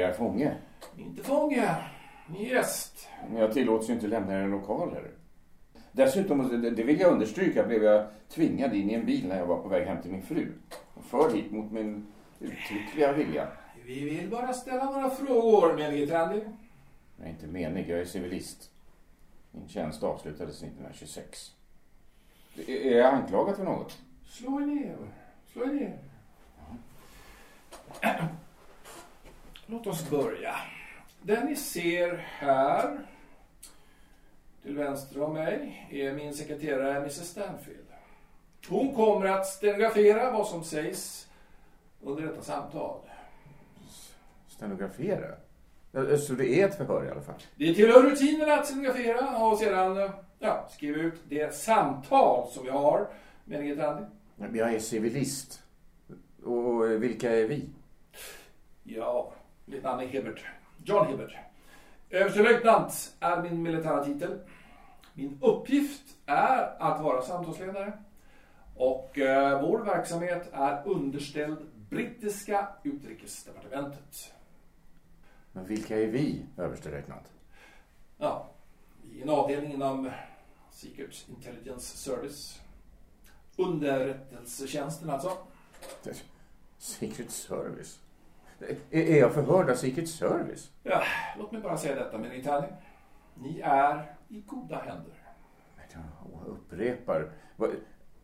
är fånge. Inte fånge, gäst. Men jag tillåts ju inte lämna era lokaler. Dessutom, det vill jag understryka, blev jag tvingad in i en bil när jag var på väg hem till min fru. Och för hit mot min uttryckliga vilja. Vi vill bara ställa några frågor, menige Tandy. Jag är inte menig, jag är civilist. Min tjänst avslutades 1926. Är jag anklagad för något? Slå er ner. Slå er ner. Låt oss börja. Den ni ser här till vänster om mig är min sekreterare Mrs Stanfield. Hon kommer att stenografera vad som sägs under detta samtal. Stenografera? Ja, Så det är ett förhör i alla fall? Det tillhör rutinerna att stenografera och sedan ja, skriva ut det samtal som vi har med. Men Jag är civilist. Och vilka är vi? Ja, mitt namn är Hibbert. John Hibbert. Överstelöjtnant är min militära titel. Min uppgift är att vara samtalsledare. Och eh, vår verksamhet är underställd brittiska utrikesdepartementet. Men vilka är vi, överstelöjtnant? Ja, vi är en avdelning inom Secret Intelligence Service. Underrättelsetjänsten alltså. Secret Service? Är jag förhörd av Secret Service? Ja, låt mig bara säga detta med Nitani. Ni är i goda händer. Jag upprepar. Vad,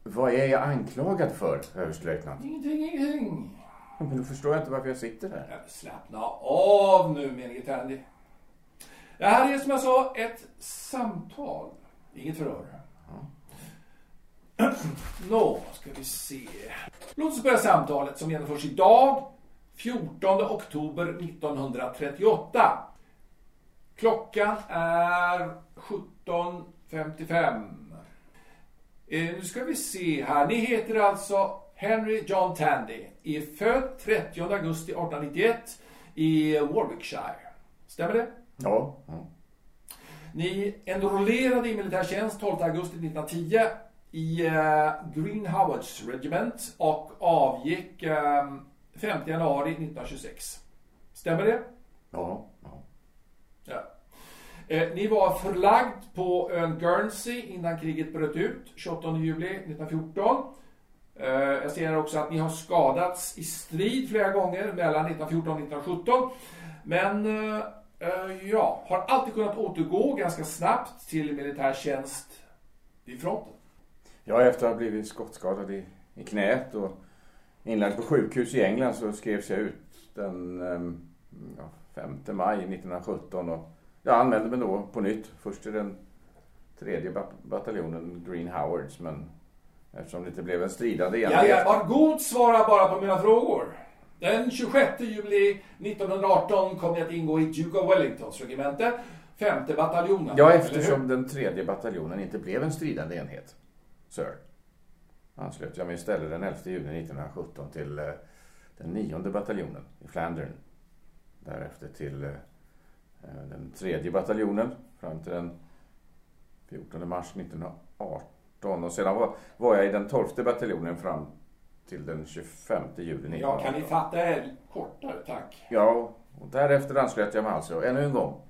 vad är jag anklagad för, överstelöjtnant? Ingenting, ingenting. Men då förstår jag inte varför jag sitter här. Ja, Slappna av nu, Tandy. Det här är som jag sa ett samtal, inget förhör. Nå, ska vi se. Låt oss börja samtalet som genomförs idag, 14 oktober 1938. Klockan är 17.55. Eh, nu ska vi se här. Ni heter alltså Henry John Tandy. Är född 30 augusti 1891 i Warwickshire. Stämmer det? Ja. ja. Ni enrollerade i militärtjänst 12 augusti 1910 i eh, Green Howards Regiment och avgick eh, 5 januari 1926. Stämmer det? Ja. ja. Ja. Eh, ni var förlagd på ön Guernsey innan kriget bröt ut 28 juli 1914. Eh, jag ser också att ni har skadats i strid flera gånger mellan 1914 och 1917. Men eh, eh, ja, har alltid kunnat återgå ganska snabbt till militär tjänst vid fronten. Ja, efter att ha blivit skottskadad i, i knät och inlagd på sjukhus i England så skrevs jag ut den ehm, ja, 5 maj 1917 och jag anmälde mig då på nytt. Först till den tredje bat- bataljonen Green Howards men eftersom det inte blev en stridande Ja, enhet. ja, var god svara bara på mina frågor. Den 26 juli 1918 kom ni att ingå i Duke of Wellingtons regemente, femte bataljonen. Ja, eftersom den tredje bataljonen inte blev en stridande enhet, sir, anslöt jag mig istället den 11 juni 1917 till eh, den nionde bataljonen i Flandern. Därefter till eh, eh, den tredje bataljonen fram till den 14 mars 1918. Och sedan var, var jag i den tolfte bataljonen fram till den 25 juli 1918. Ja, kan ni fatta er kortare, tack. Ja, och därefter anslöt jag mig alltså ännu en gång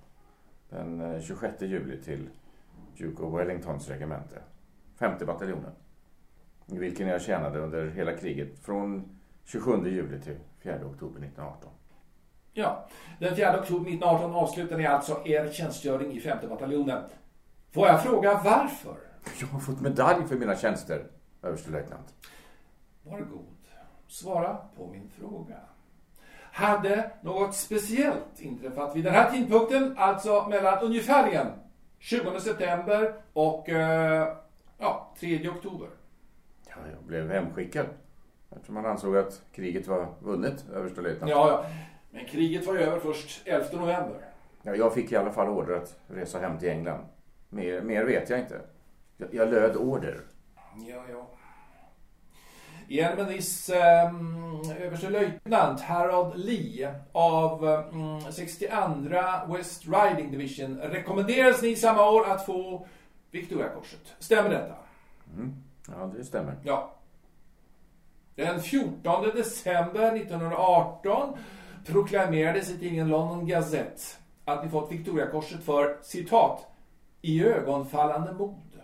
den eh, 26 juli till Duke of Wellingtons regemente, femte bataljonen. Vilken jag tjänade under hela kriget från 27 juli till 4 oktober 1918. Ja, den 4 oktober 1918 avslutar ni alltså er tjänstgöring i femte bataljonen. Får jag fråga varför? Jag har fått medalj för mina tjänster, överstelöjtnant. Var god. Svara på min fråga. Hade något speciellt inträffat vid den här tidpunkten, alltså mellan ungefärligen 20 september och eh, ja, 3 oktober? Ja, jag blev hemskickad eftersom man ansåg att kriget var vunnet, överstelöjtnant. Ja, ja. Men kriget var ju över först 11 november. Ja, jag fick i alla fall order att resa hem till England. Mer, mer vet jag inte. Jag, jag löd order. Ja, ja. Enmenis um, överstelöjtnant Harold Lee av um, 62 West Riding Division rekommenderas ni samma år att få Victoriakorset. Stämmer detta? Mm. Ja, det stämmer. Ja. Den 14 december 1918 proklamerades i tidningen London Gazette att ni fått Victoriakorset för citat i ögonfallande mod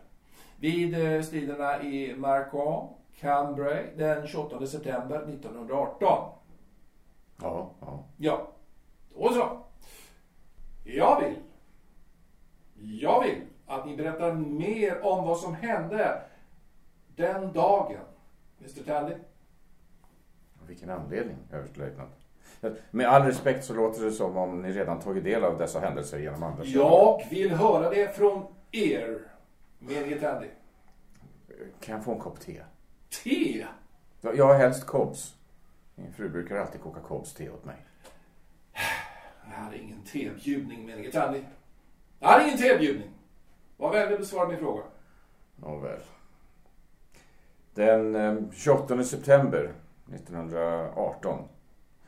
vid eh, striderna i Marcoing, Cambrai den 28 september 1918. Ja, ja. Ja, då så. Jag vill, jag vill att ni berättar mer om vad som hände den dagen. Mr Tandy? Vilken anledning, överstelöjtnant. Med all respekt så låter det som om ni redan tagit del av dessa händelser genom andra. Jag vill höra det från er, menige Tandy. Kan jag få en kopp te? Te? Ja, Jag har helst Kobs. Min fru brukar alltid koka Kobs te åt mig. Jag hade ingen tebjudning, menige Tandy. Jag hade ingen tebjudning. Var vänlig besvara min fråga. Nåväl. Den eh, 28 september 1918.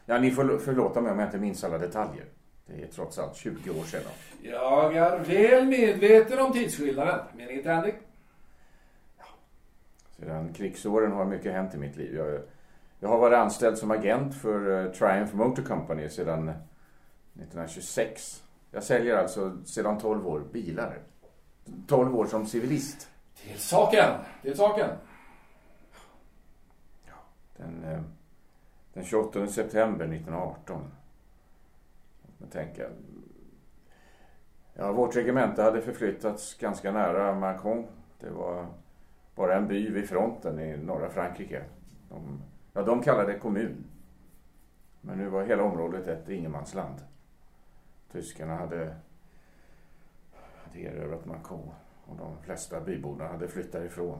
Ja, ni får förlåta mig om jag inte minns alla detaljer. Det är trots allt 20 år sedan. Jag är väl medveten om tidsskillnaden, menige Tandy. Sedan krigsåren har mycket hänt i mitt liv. Jag, jag har varit anställd som agent för eh, Triumph Motor Company sedan 1926. Jag säljer alltså sedan 12 år bilar. 12 år som civilist. Till saken, till saken. Den, eh, den 28 september 1918. Jag tänker. Ja, vårt regemente hade förflyttats ganska nära Macron. Det var bara en by vid fronten i norra Frankrike. De, ja, de kallade det kommun. Men nu var hela området ett ingenmansland. Tyskarna hade, hade erövrat Macron och de flesta byborna hade flyttat ifrån.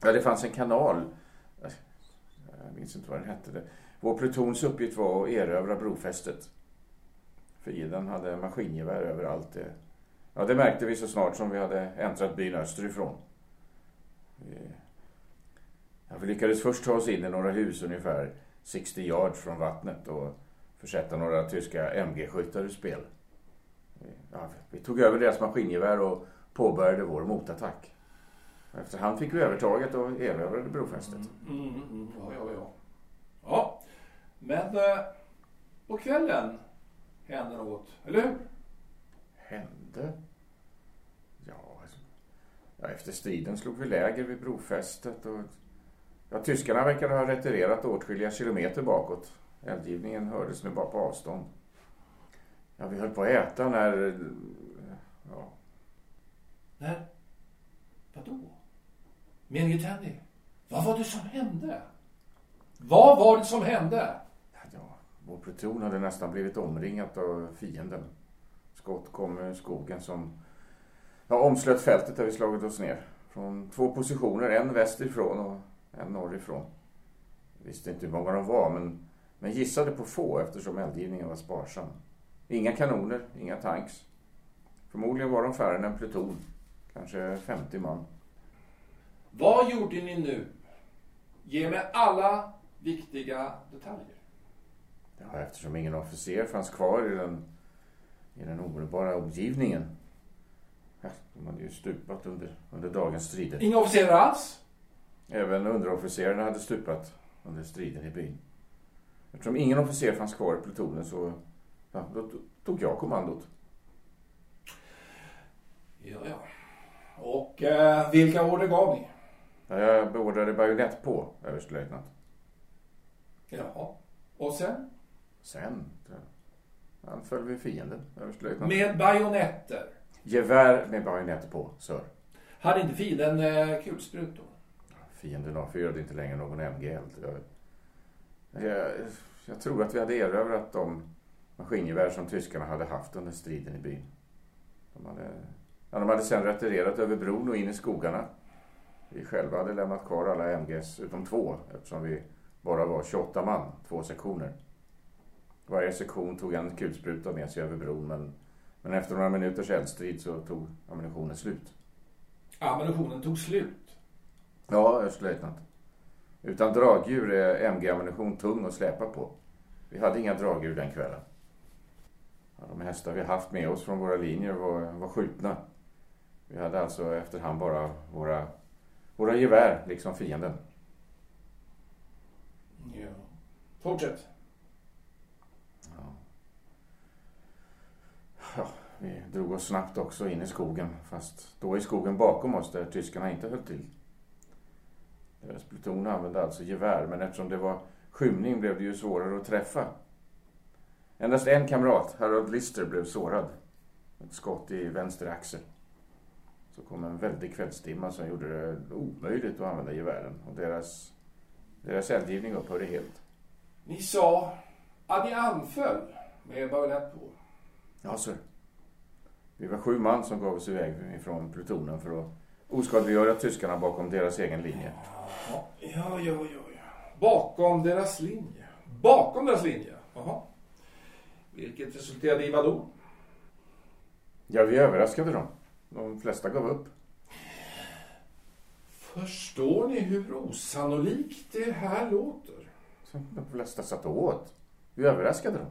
Ja, det fanns en kanal. Jag minns inte vad den hette. Det. Vår plutons uppgift var att erövra brofästet. Fienden hade maskingevär överallt. Det, ja, det märkte vi så snart som vi hade äntrat byn österifrån. Vi, ja, vi lyckades först ta oss in i några hus ungefär 60 yards från vattnet och försätta några tyska MG-skyttar ur spel. Ja, vi tog över deras maskingevär och påbörjade vår motattack. Efterhand fick vi övertaget och erövrade brofästet. Mm, mm, mm. Ja, ja, ja. Ja, men eh, på kvällen hände något, eller hur? Hände? Ja, alltså, ja, efter striden slog vi läger vid brofästet och ja, tyskarna verkade ha retirerat åtskilliga kilometer bakåt. Eldgivningen hördes nu bara på avstånd. Ja, vi höll på att äta när... Ja, När? Vadå? Menige Tandy, vad var det som hände? Vad var det som hände? ja, vår pluton hade nästan blivit omringat av fienden. Skott kom ur skogen som ja, omslöt fältet där vi slagit oss ner. Från två positioner, en västerifrån och en norrifrån. Jag visste inte hur många de var, men, men gissade på få eftersom eldgivningen var sparsam. Inga kanoner, inga tanks. Förmodligen var de färre än en pluton. Kanske 50 man. Vad gjorde ni nu? Ge mig alla viktiga detaljer. Ja, eftersom ingen officer fanns kvar i den, i den omedelbara omgivningen. Ja, de hade ju stupat under, under dagens strider. Inga officerare alls? Även underofficerarna hade stupat under striden i byn. Eftersom ingen officer fanns kvar i plutonen så ja, då tog jag kommandot. Ja, ja. Och eh, vilka order gav ni? Ja, jag beordrade bajonett på, överstelöjtnant. Jaha. Och sen? Sen ja, anföll vi fienden, överstelöjtnant. Med bajonetter. Gevär med bajonett på, sir. Hade inte fienden eh, kulsprutor? Fienden avfyrade inte längre någon MG-eld. Jag, jag, jag tror att vi hade erövrat de maskingevär som tyskarna hade haft under striden i byn. De hade, ja, de hade sen retirerat över bron och in i skogarna. Vi själva hade lämnat kvar alla MGs utom två eftersom vi bara var 28 man, två sektioner. Varje sektion tog en kulspruta med sig över bron men, men efter några minuters eldstrid så tog ammunitionen slut. Ammunitionen tog slut. Ja, överstelöjtnant. Utan dragdjur är MG-ammunition tung att släpa på. Vi hade inga dragdjur den kvällen. De hästar vi haft med oss från våra linjer var, var skjutna. Vi hade alltså efterhand bara våra, våra gevär, liksom fienden. Ja. Fortsätt. Ja. ja. vi drog oss snabbt också in i skogen, fast då i skogen bakom oss där tyskarna inte höll till. Deras pluton använde alltså gevär, men eftersom det var skymning blev det ju svårare att träffa. Endast en kamrat, Harold Lister, blev sårad. Ett skott i vänster axel. Så kom en väldig kvällstimma som gjorde det omöjligt att använda gevären och deras, deras eldgivning upphörde helt. Ni sa att ni anföll med bajonett på. Ja, sir. Vi var sju man som gav oss iväg ifrån plutonen för att oskadliggöra tyskarna bakom deras egen linje. Ja, ja, ja, ja. Bakom deras linje. Bakom deras linje? Jaha. Vilket resulterade i vad då? Ja, vi överraskade dem. De flesta gav upp. Förstår ni hur osannolikt det här låter? De flesta satt åt. Vi överraskade dem.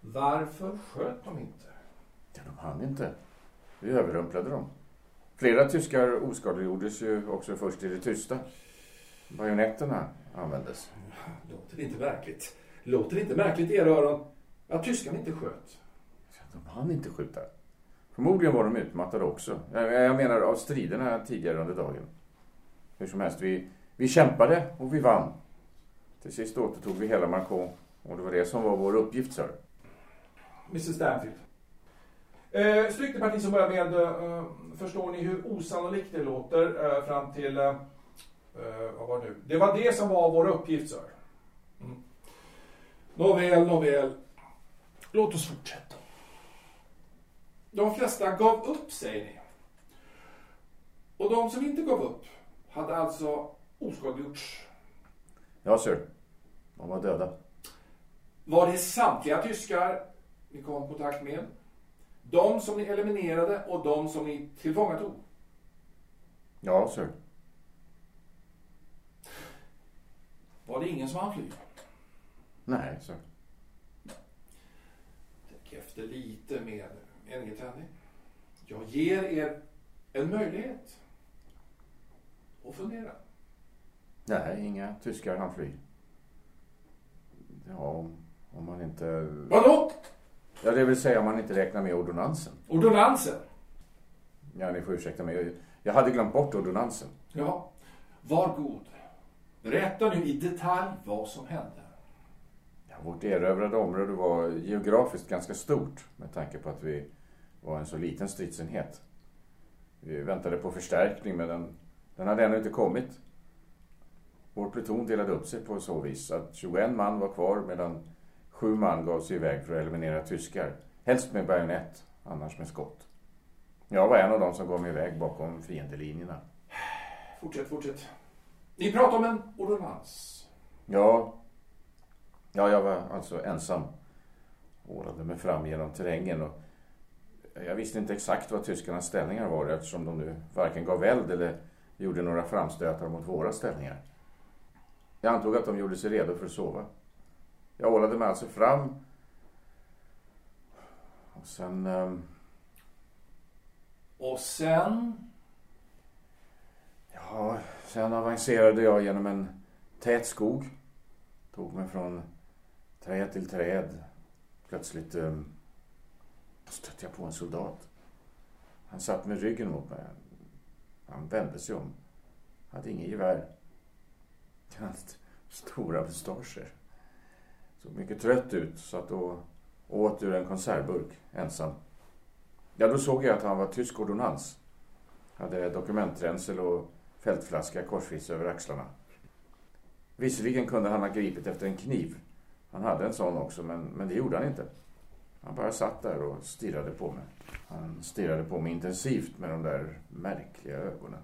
Varför sköt de inte? Ja, de hann inte. Vi överrumplade dem. Flera tyskar oskadliggjordes ju också först i det tysta. Bajonetterna användes. Låter inte märkligt? Låter inte märkligt i era öron att tyskarna inte sköt? Ja, de hann inte skjuta. Förmodligen var de utmattade också. Jag, menar av striderna tidigare under dagen. Hur som helst, vi, vi kämpade och vi vann. Till sist återtog vi hela Marcon och det var det som var vår uppgift, sir. Mr Stanfield. Eh, Stryk det parti som börjar med eh, Förstår ni hur osannolikt det låter eh, fram till... Eh, eh, vad var det nu? Det var det som var vår uppgift, sir. Mm. Nåväl, nåväl. Låt oss fortsätta. De flesta gav upp, säger ni. Och de som inte gav upp hade alltså oskadliggjorts. Ja, sir. De var döda. Var det samtliga tyskar ni kom i kontakt med? De som ni eliminerade och de som ni tillfångatog? Ja, sir. Var det ingen som hann fly? Nej, sir. Tänk efter lite mer nu. Ni tändig? Jag ger er en möjlighet att fundera. Nej, inga tyskar hann fly. Ja, om, man inte... Vadå? Ja, det vill säga om man inte räknar med ordonansen. Ordonansen? Ja, ni får ursäkta mig. Jag, jag hade glömt bort ordonansen. Ja. Var god. Berätta nu i detalj vad som hände. Vårt erövrade område var geografiskt ganska stort med tanke på att vi var en så liten stridsenhet. Vi väntade på förstärkning men den, den hade ännu inte kommit. Vår pluton delade upp sig på så vis att 21 man var kvar medan sju man gav sig iväg för att eliminera tyskar. Helst med bajonett, annars med skott. Jag var en av dem som gav mig iväg bakom fiendelinjerna. Fortsätt, fortsätt. Ni pratar om en ordonnans. Ja, ja jag var alltså ensam. Ålade mig fram genom terrängen och jag visste inte exakt vad tyskarnas ställningar var eftersom de nu varken gav eld eller gjorde några framstötar mot våra ställningar. Jag antog att de gjorde sig redo för att sova. Jag ålade mig alltså fram. Och sen... ehm, Och sen? Ja, sen avancerade jag genom en tät skog. Tog mig från träd till träd. Plötsligt um, stötte jag på en soldat. Han satt med ryggen mot mig. Han vände sig om. Hade inget gevär. Han hade stora mustascher. Såg mycket trött ut. Satt och åt ur en konservburk, ensam. Ja, då såg jag att han var tysk ordonnans. Hade dokumentränsel och fältflaska korsvis över axlarna. Visserligen kunde han ha gripit efter en kniv. Han hade en sån också, men, men det gjorde han inte. Han bara satt där och stirrade på mig. Han stirrade på mig intensivt med de där märkliga ögonen.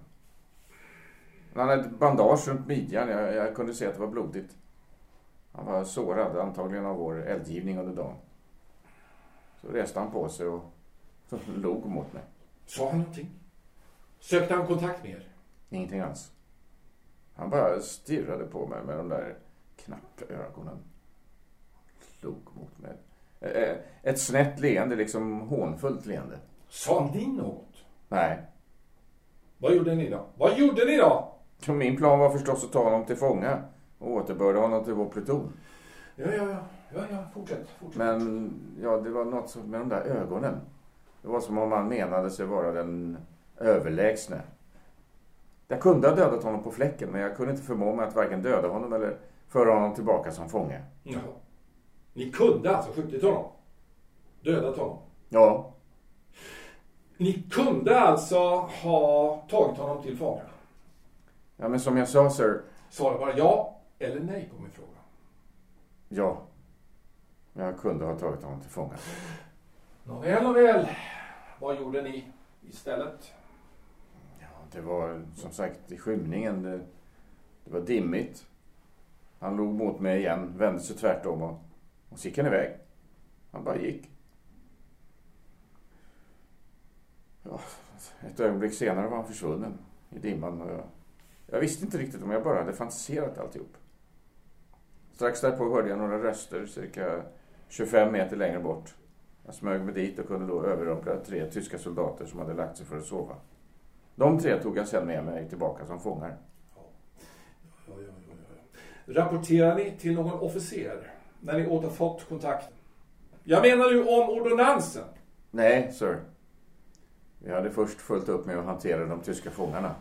Han hade ett bandage runt midjan. Jag, jag kunde se att det var blodigt. Han var sårad, antagligen av vår eldgivning under dagen. Så reste han på sig och log mot mig. Sa han någonting? Sökte han kontakt med er? Ingenting alls. Han bara stirrade på mig med de där knappögonen. Log mot mig. Eh, Ett snett leende, liksom hånfullt leende. Sa ni något? Nej. Vad gjorde ni då? Vad gjorde ni då? Min plan var förstås att ta honom till fånga och återbörda honom till vår pluton. Ja, ja, ja. Ja, ja. Fortsätt. Fortsätt. Men ja, det var något med de där ögonen. Det var som om han menade sig vara den överlägsne. Jag kunde ha dödat honom på fläcken, men jag kunde inte förmå mig att varken döda honom eller föra honom tillbaka som fånge. Jaha. Ni kunde alltså skjutit honom? Dödat honom? Ja, Ni kunde alltså ha tagit honom till fånga? ja men som jag sa, sir. Svara bara ja eller nej på min fråga. Ja. Jag kunde ha tagit honom till fånga. Nåväl, nåväl. Vad gjorde ni istället? Ja, det var som sagt i skymningen. Det, det var dimmigt. Han log mot mig igen, vände sig tvärtom och, och så gick han iväg. Han bara gick. Ja, ett ögonblick senare var han försvunnen i dimman. Och jag, jag visste inte riktigt om jag bara hade fantiserat alltihop. Strax därpå hörde jag några röster cirka 25 meter längre bort. Jag smög mig dit och kunde då överrumpla tre tyska soldater som hade lagt sig för att sova. De tre tog jag sen med mig tillbaka som fångar. Ja, ja, ja, ja. Rapporterar ni till någon officer när ni återfått kontakten? Jag menar nu om ordonnansen. Nej, sir. Vi hade först fullt upp med att hantera de tyska fångarna.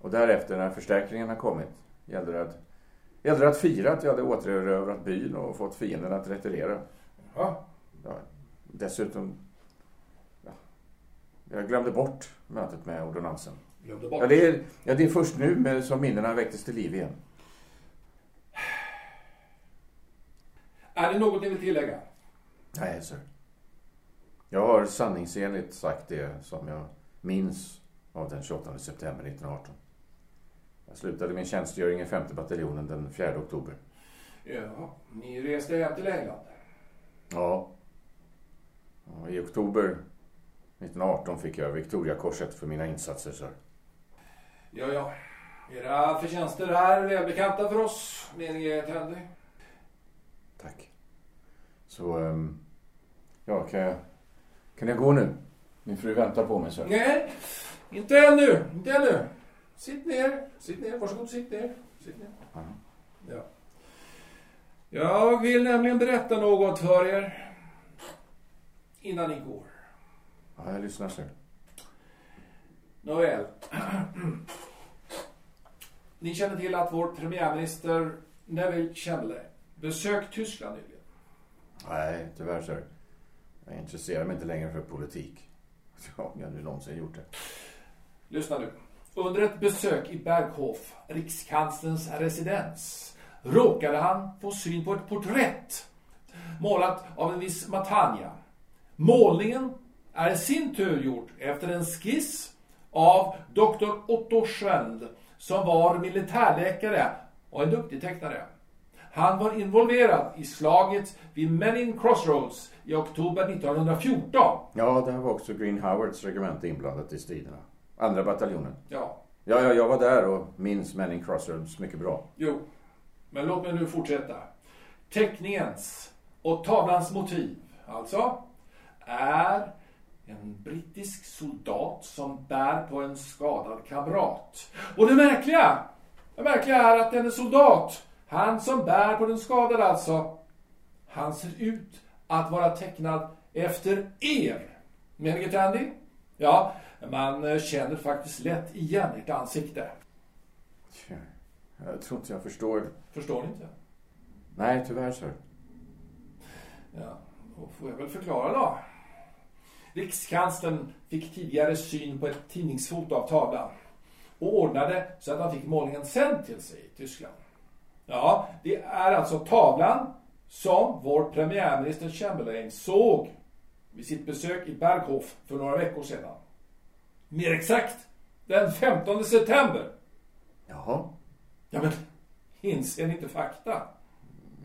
Och därefter, när förstärkningen har kommit, gällde det att, gällde det att fira att jag hade återerövrat byn och fått fienden att retirera. Ja, Ja, dessutom... Ja, jag glömde bort mötet med ordonnansen. glömde bort. Ja, det är, ja, det är först nu med, som minnena väcktes till liv igen. Är det något ni vill tillägga? Nej, sir. Jag har sanningsenligt sagt det som jag minns av den 28 september 1918. Jag slutade min tjänstgöring i femte bataljonen den 4 oktober. Ja, ni reste hem till England. Ja. Och I oktober 1918 fick jag Victoriakorset för mina insatser, sir. Ja, ja. Era förtjänster är välbekanta för oss, menige Tandy. Så, ehm, ja, kan jag, kan jag gå nu? Min fru väntar på mig, sir. Nej, inte ännu. Inte ännu. Sitt ner. Sitt ner. Varsågod, sitt ner. Sitt ner. Ja. Ja. Jag vill nämligen berätta något för er. Innan ni går. Ja, jag lyssnar, sir. Nåväl. Ni känner till att vår premiärminister Neville Chamberlain besökt Tyskland nyligen. Nej, tyvärr, så. Jag intresserar mig inte längre för politik. Ja, om jag nu någonsin gjort det. Lyssna nu. Under ett besök i Berghof, rikskanslerns residens, råkade han få syn på ett porträtt målat av en viss Matania. Målningen är i sin tur gjord efter en skiss av Dr. Otto Schwend som var militärläkare och en duktig tecknare. Han var involverad i slaget vid Menin Crossroads i oktober 1914. Ja, där var också Green Howards regemente inblandat i striderna. Andra bataljonen. Ja, Ja, ja, jag var där och minns Manning Crossroads mycket bra. Jo, men låt mig nu fortsätta. Teckningens och tavlans motiv, alltså, är en brittisk soldat som bär på en skadad kamrat. Och det märkliga, det märkliga är att denne soldat, han som bär på den skadade alltså, han ser ut att vara tecknad efter er. Menige Tandy? Ja, man eh, känner faktiskt lätt igen ert ansikte. Tja, Jag tror inte jag förstår. Förstår ni inte? Nej, tyvärr, sir. Ja, då får jag väl förklara då. Rikskanslern fick tidigare syn på ett tidningsfoto av tavlan och ordnade så att han fick målningen sänd till sig i Tyskland. Ja, det är alltså tavlan som vår premiärminister Chamberlain såg vid sitt besök i Berghof för några veckor sedan. Mer exakt, den 15 september. Jaha. Ja, men inser ni inte fakta?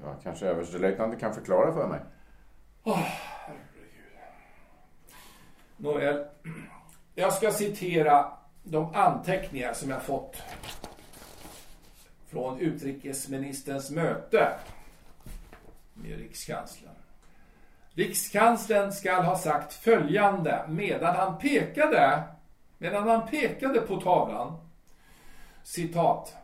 Ja, kanske överstelöjtnanten kan förklara för mig. Åh, herregud. Nåväl, jag ska citera de anteckningar som jag fått från utrikesministerns möte med rikskanslern. Rikskanslern skall ha sagt följande medan han pekade, medan han pekade på tavlan. Citat.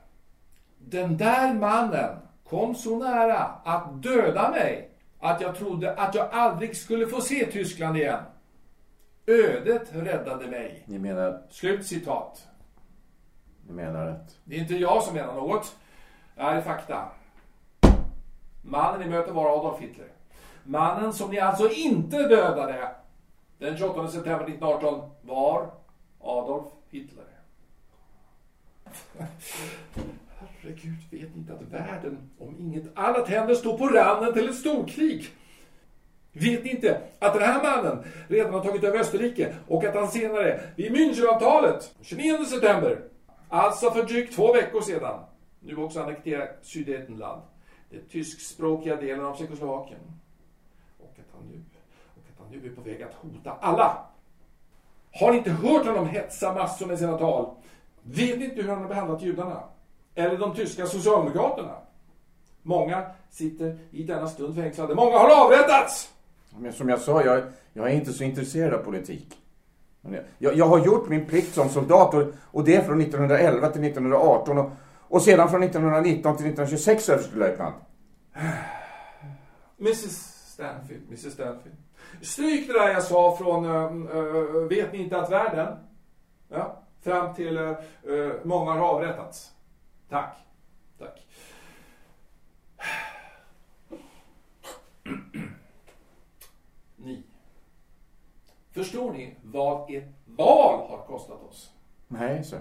Den där mannen kom så nära att döda mig att jag trodde att jag aldrig skulle få se Tyskland igen. Ödet räddade mig. Ni menar, Slut citat ni menar att... Det är inte jag som menar något. Det här är fakta. Mannen ni möter var Adolf Hitler. Mannen som ni alltså inte dödade den 28 september 1918 var Adolf Hitler. Herregud, vet ni inte att världen, om inget annat händer, står på randen till ett storkrig? Vet ni inte att den här mannen redan har tagit över Österrike och att han senare, vid Münchenavtalet, 29 september, alltså för drygt två veckor sedan, nu också annekterat Sudetenland, den tyskspråkiga delen av Tjeckoslovakien. Och att han nu, och att han nu är på väg att hota alla. Har ni inte hört honom hetsa massor med sina tal? Vet ni inte hur han har behandlat judarna? Eller de tyska socialdemokraterna? Många sitter i denna stund fängslade. Många har avrättats! Men som jag sa, jag, jag är inte så intresserad av politik. Jag- Jag, har gjort min plikt som soldat och, och det från 1911 till 1918 och, och sedan från 1919 till 1926 överstelöjtnant. Mrs Stanfield, Mrs Stanfield. Stryk det där jag sa från äh, Vet ni inte att världen? Ja, fram till äh, Många har avrättats. Tack. Ni. Förstår ni vad ett val har kostat oss? Nej, sir.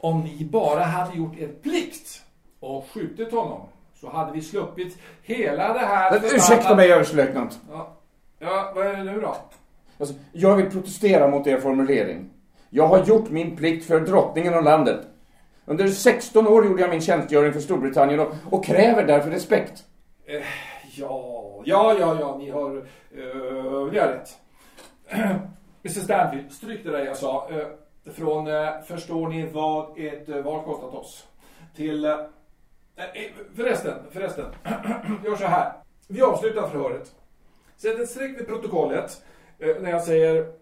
Om ni bara hade gjort er plikt och skjutit honom så hade vi sluppit hela det här... Men, ursäkta mig, överstelöjtnant. Ja. ja, vad är det nu då? Alltså, jag vill protestera mot er formulering. Jag har gjort min plikt för drottningen och landet. Under 16 år gjorde jag min tjänstgöring för Storbritannien och, och kräver därför respekt. Eh, ja, ja, ja, ja, ni har, uh, ni har rätt. Mr Stanfield, stryk det där jag sa. Eh, från, eh, förstår ni vad ett eh, val kostat oss? Till, förresten, förresten, gör så här. Vi avslutar förhöret. Sätt ett streck vid protokollet när jag säger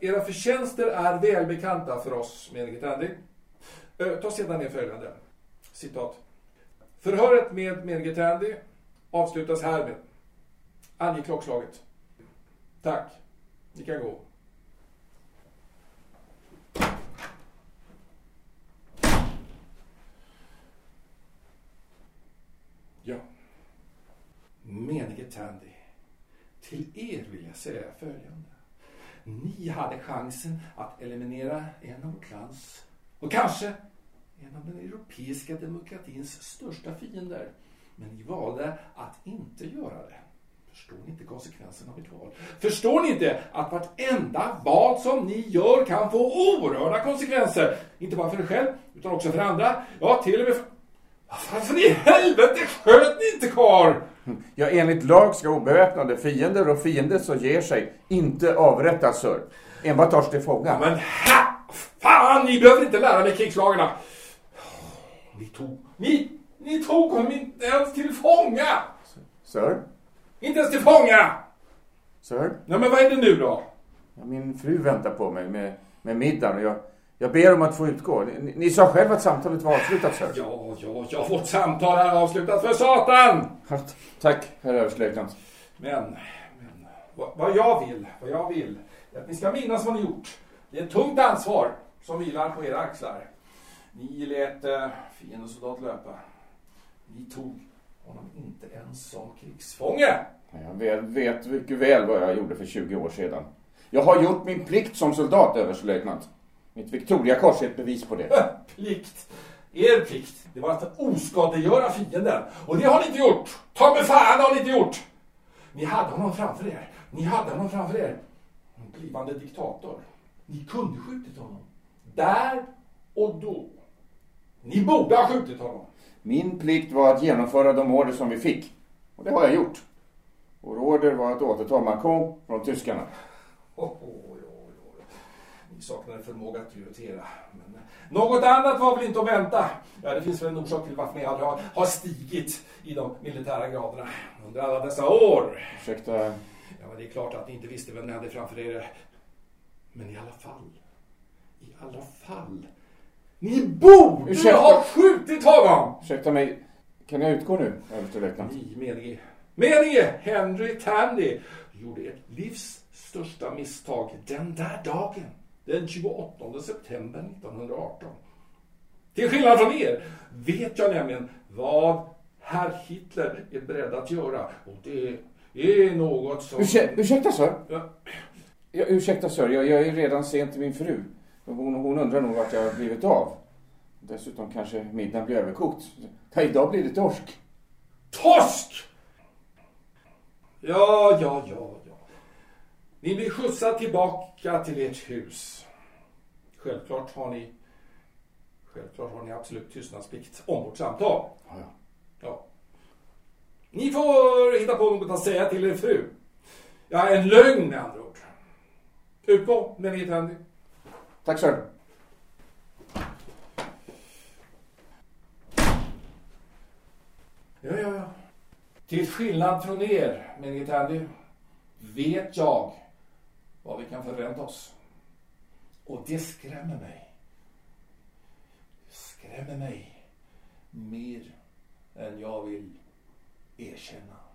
era förtjänster är välbekanta för oss, menige Tandy. Ta sedan ner följande. Citat. Förhöret med menige Tandy avslutas härmed. Ange klockslaget. Tack. Ni kan gå. Ja. Menige Tandy. Till er vill jag säga följande. Ni hade chansen att eliminera en av vårt lands och kanske en av den europeiska demokratins största fiender. Men ni valde att inte göra det. Förstår ni inte konsekvenserna av ert val? Förstår ni inte att vartenda val som ni gör kan få oerhörda konsekvenser? Inte bara för er själv, utan också för andra. Ja, till och med för... Varför i helvete sköt ni inte karl? Ja, enligt lag ska obeväpnade fiender och fiender som ger sig inte avrättas, sir. Enbart tas till fånga. Men ha! Fan, ni behöver inte lära mig krigslagarna. Ni tog... Ni, ni tog honom inte ens till fånga! Sir? Inte ens till fånga! Sir? Nej, men vad är det nu då? Ja, min fru väntar på mig med, med middagen och jag, jag ber om att få utgå. Ni, ni sa själv att samtalet var avslutat, sir. Ja, ja, ja, vårt samtal är avslutat för satan! Tack, herr överstelöjtnant. Men, men vad, vad jag vill, vad jag vill, är att ni ska minnas vad ni gjort. Det är ett tungt ansvar som vilar på era axlar. Ni lät eh, fiendesoldat löpa. Ni tog honom inte ens som krigsfånge. Jag vet, vet mycket väl vad jag gjorde för 20 år sedan. Jag har gjort min plikt som soldat, överstelöjtnant. Mitt Victoriakors är ett bevis på det. Plikt. Er plikt, det var att oskadliggöra fienden. Och det har ni inte gjort. Ta mig fan har ni inte gjort. Ni hade honom framför er. Ni hade honom framför er. En blivande diktator. Ni kunde skjutit honom. Där och då. Ni borde ha skjutit honom. Min plikt var att genomföra de order som vi fick. Och det har jag gjort. Vår order var att återta Macron från tyskarna. Oh, oh, oh. Ni saknade förmåga att prioritera. Men eh, något annat var väl inte att vänta. Ja, det finns väl en orsak till varför ni aldrig har, har stigit i de militära graderna under alla dessa år. Ursäkta, Ja, men det är klart att ni inte visste vem ni hade framför er. Men i alla fall, i alla fall. Ni borde Ursäkta. ha skjutit honom! Ursäkta mig, kan jag utgå nu, överstelöjtnant? Ni, menige, menige Henry Tandy gjorde ett livs största misstag den där dagen. Den 28 september 1918. Till skillnad från er vet jag nämligen vad herr Hitler är beredd att göra. Och det är något som... Ursä, ursäkta, sir? Ja, Ja, ursäkta, sir. Jag, jag är redan sent till min fru. Hon, hon undrar nog vart jag har blivit av. Dessutom kanske middagen blir överkokt. Ja, idag blir det torsk. Torsk! Ja, ja, ja, ja. Ni blir skjutsad tillbaka till ert hus. Självklart har ni Självklart har ni absolut tystnadsplikt om vårt samtal. Ja, ja. Ja. Ni får hitta på något att säga till er fru. Ja, en lögn med andra ord. Utgå med ni Tack, sir. Ja, ja, ja. Till skillnad från er, menige Tandy, vet jag vad vi kan förvänta oss. Och det skrämmer mig. Skrämmer mig mer än jag vill erkänna.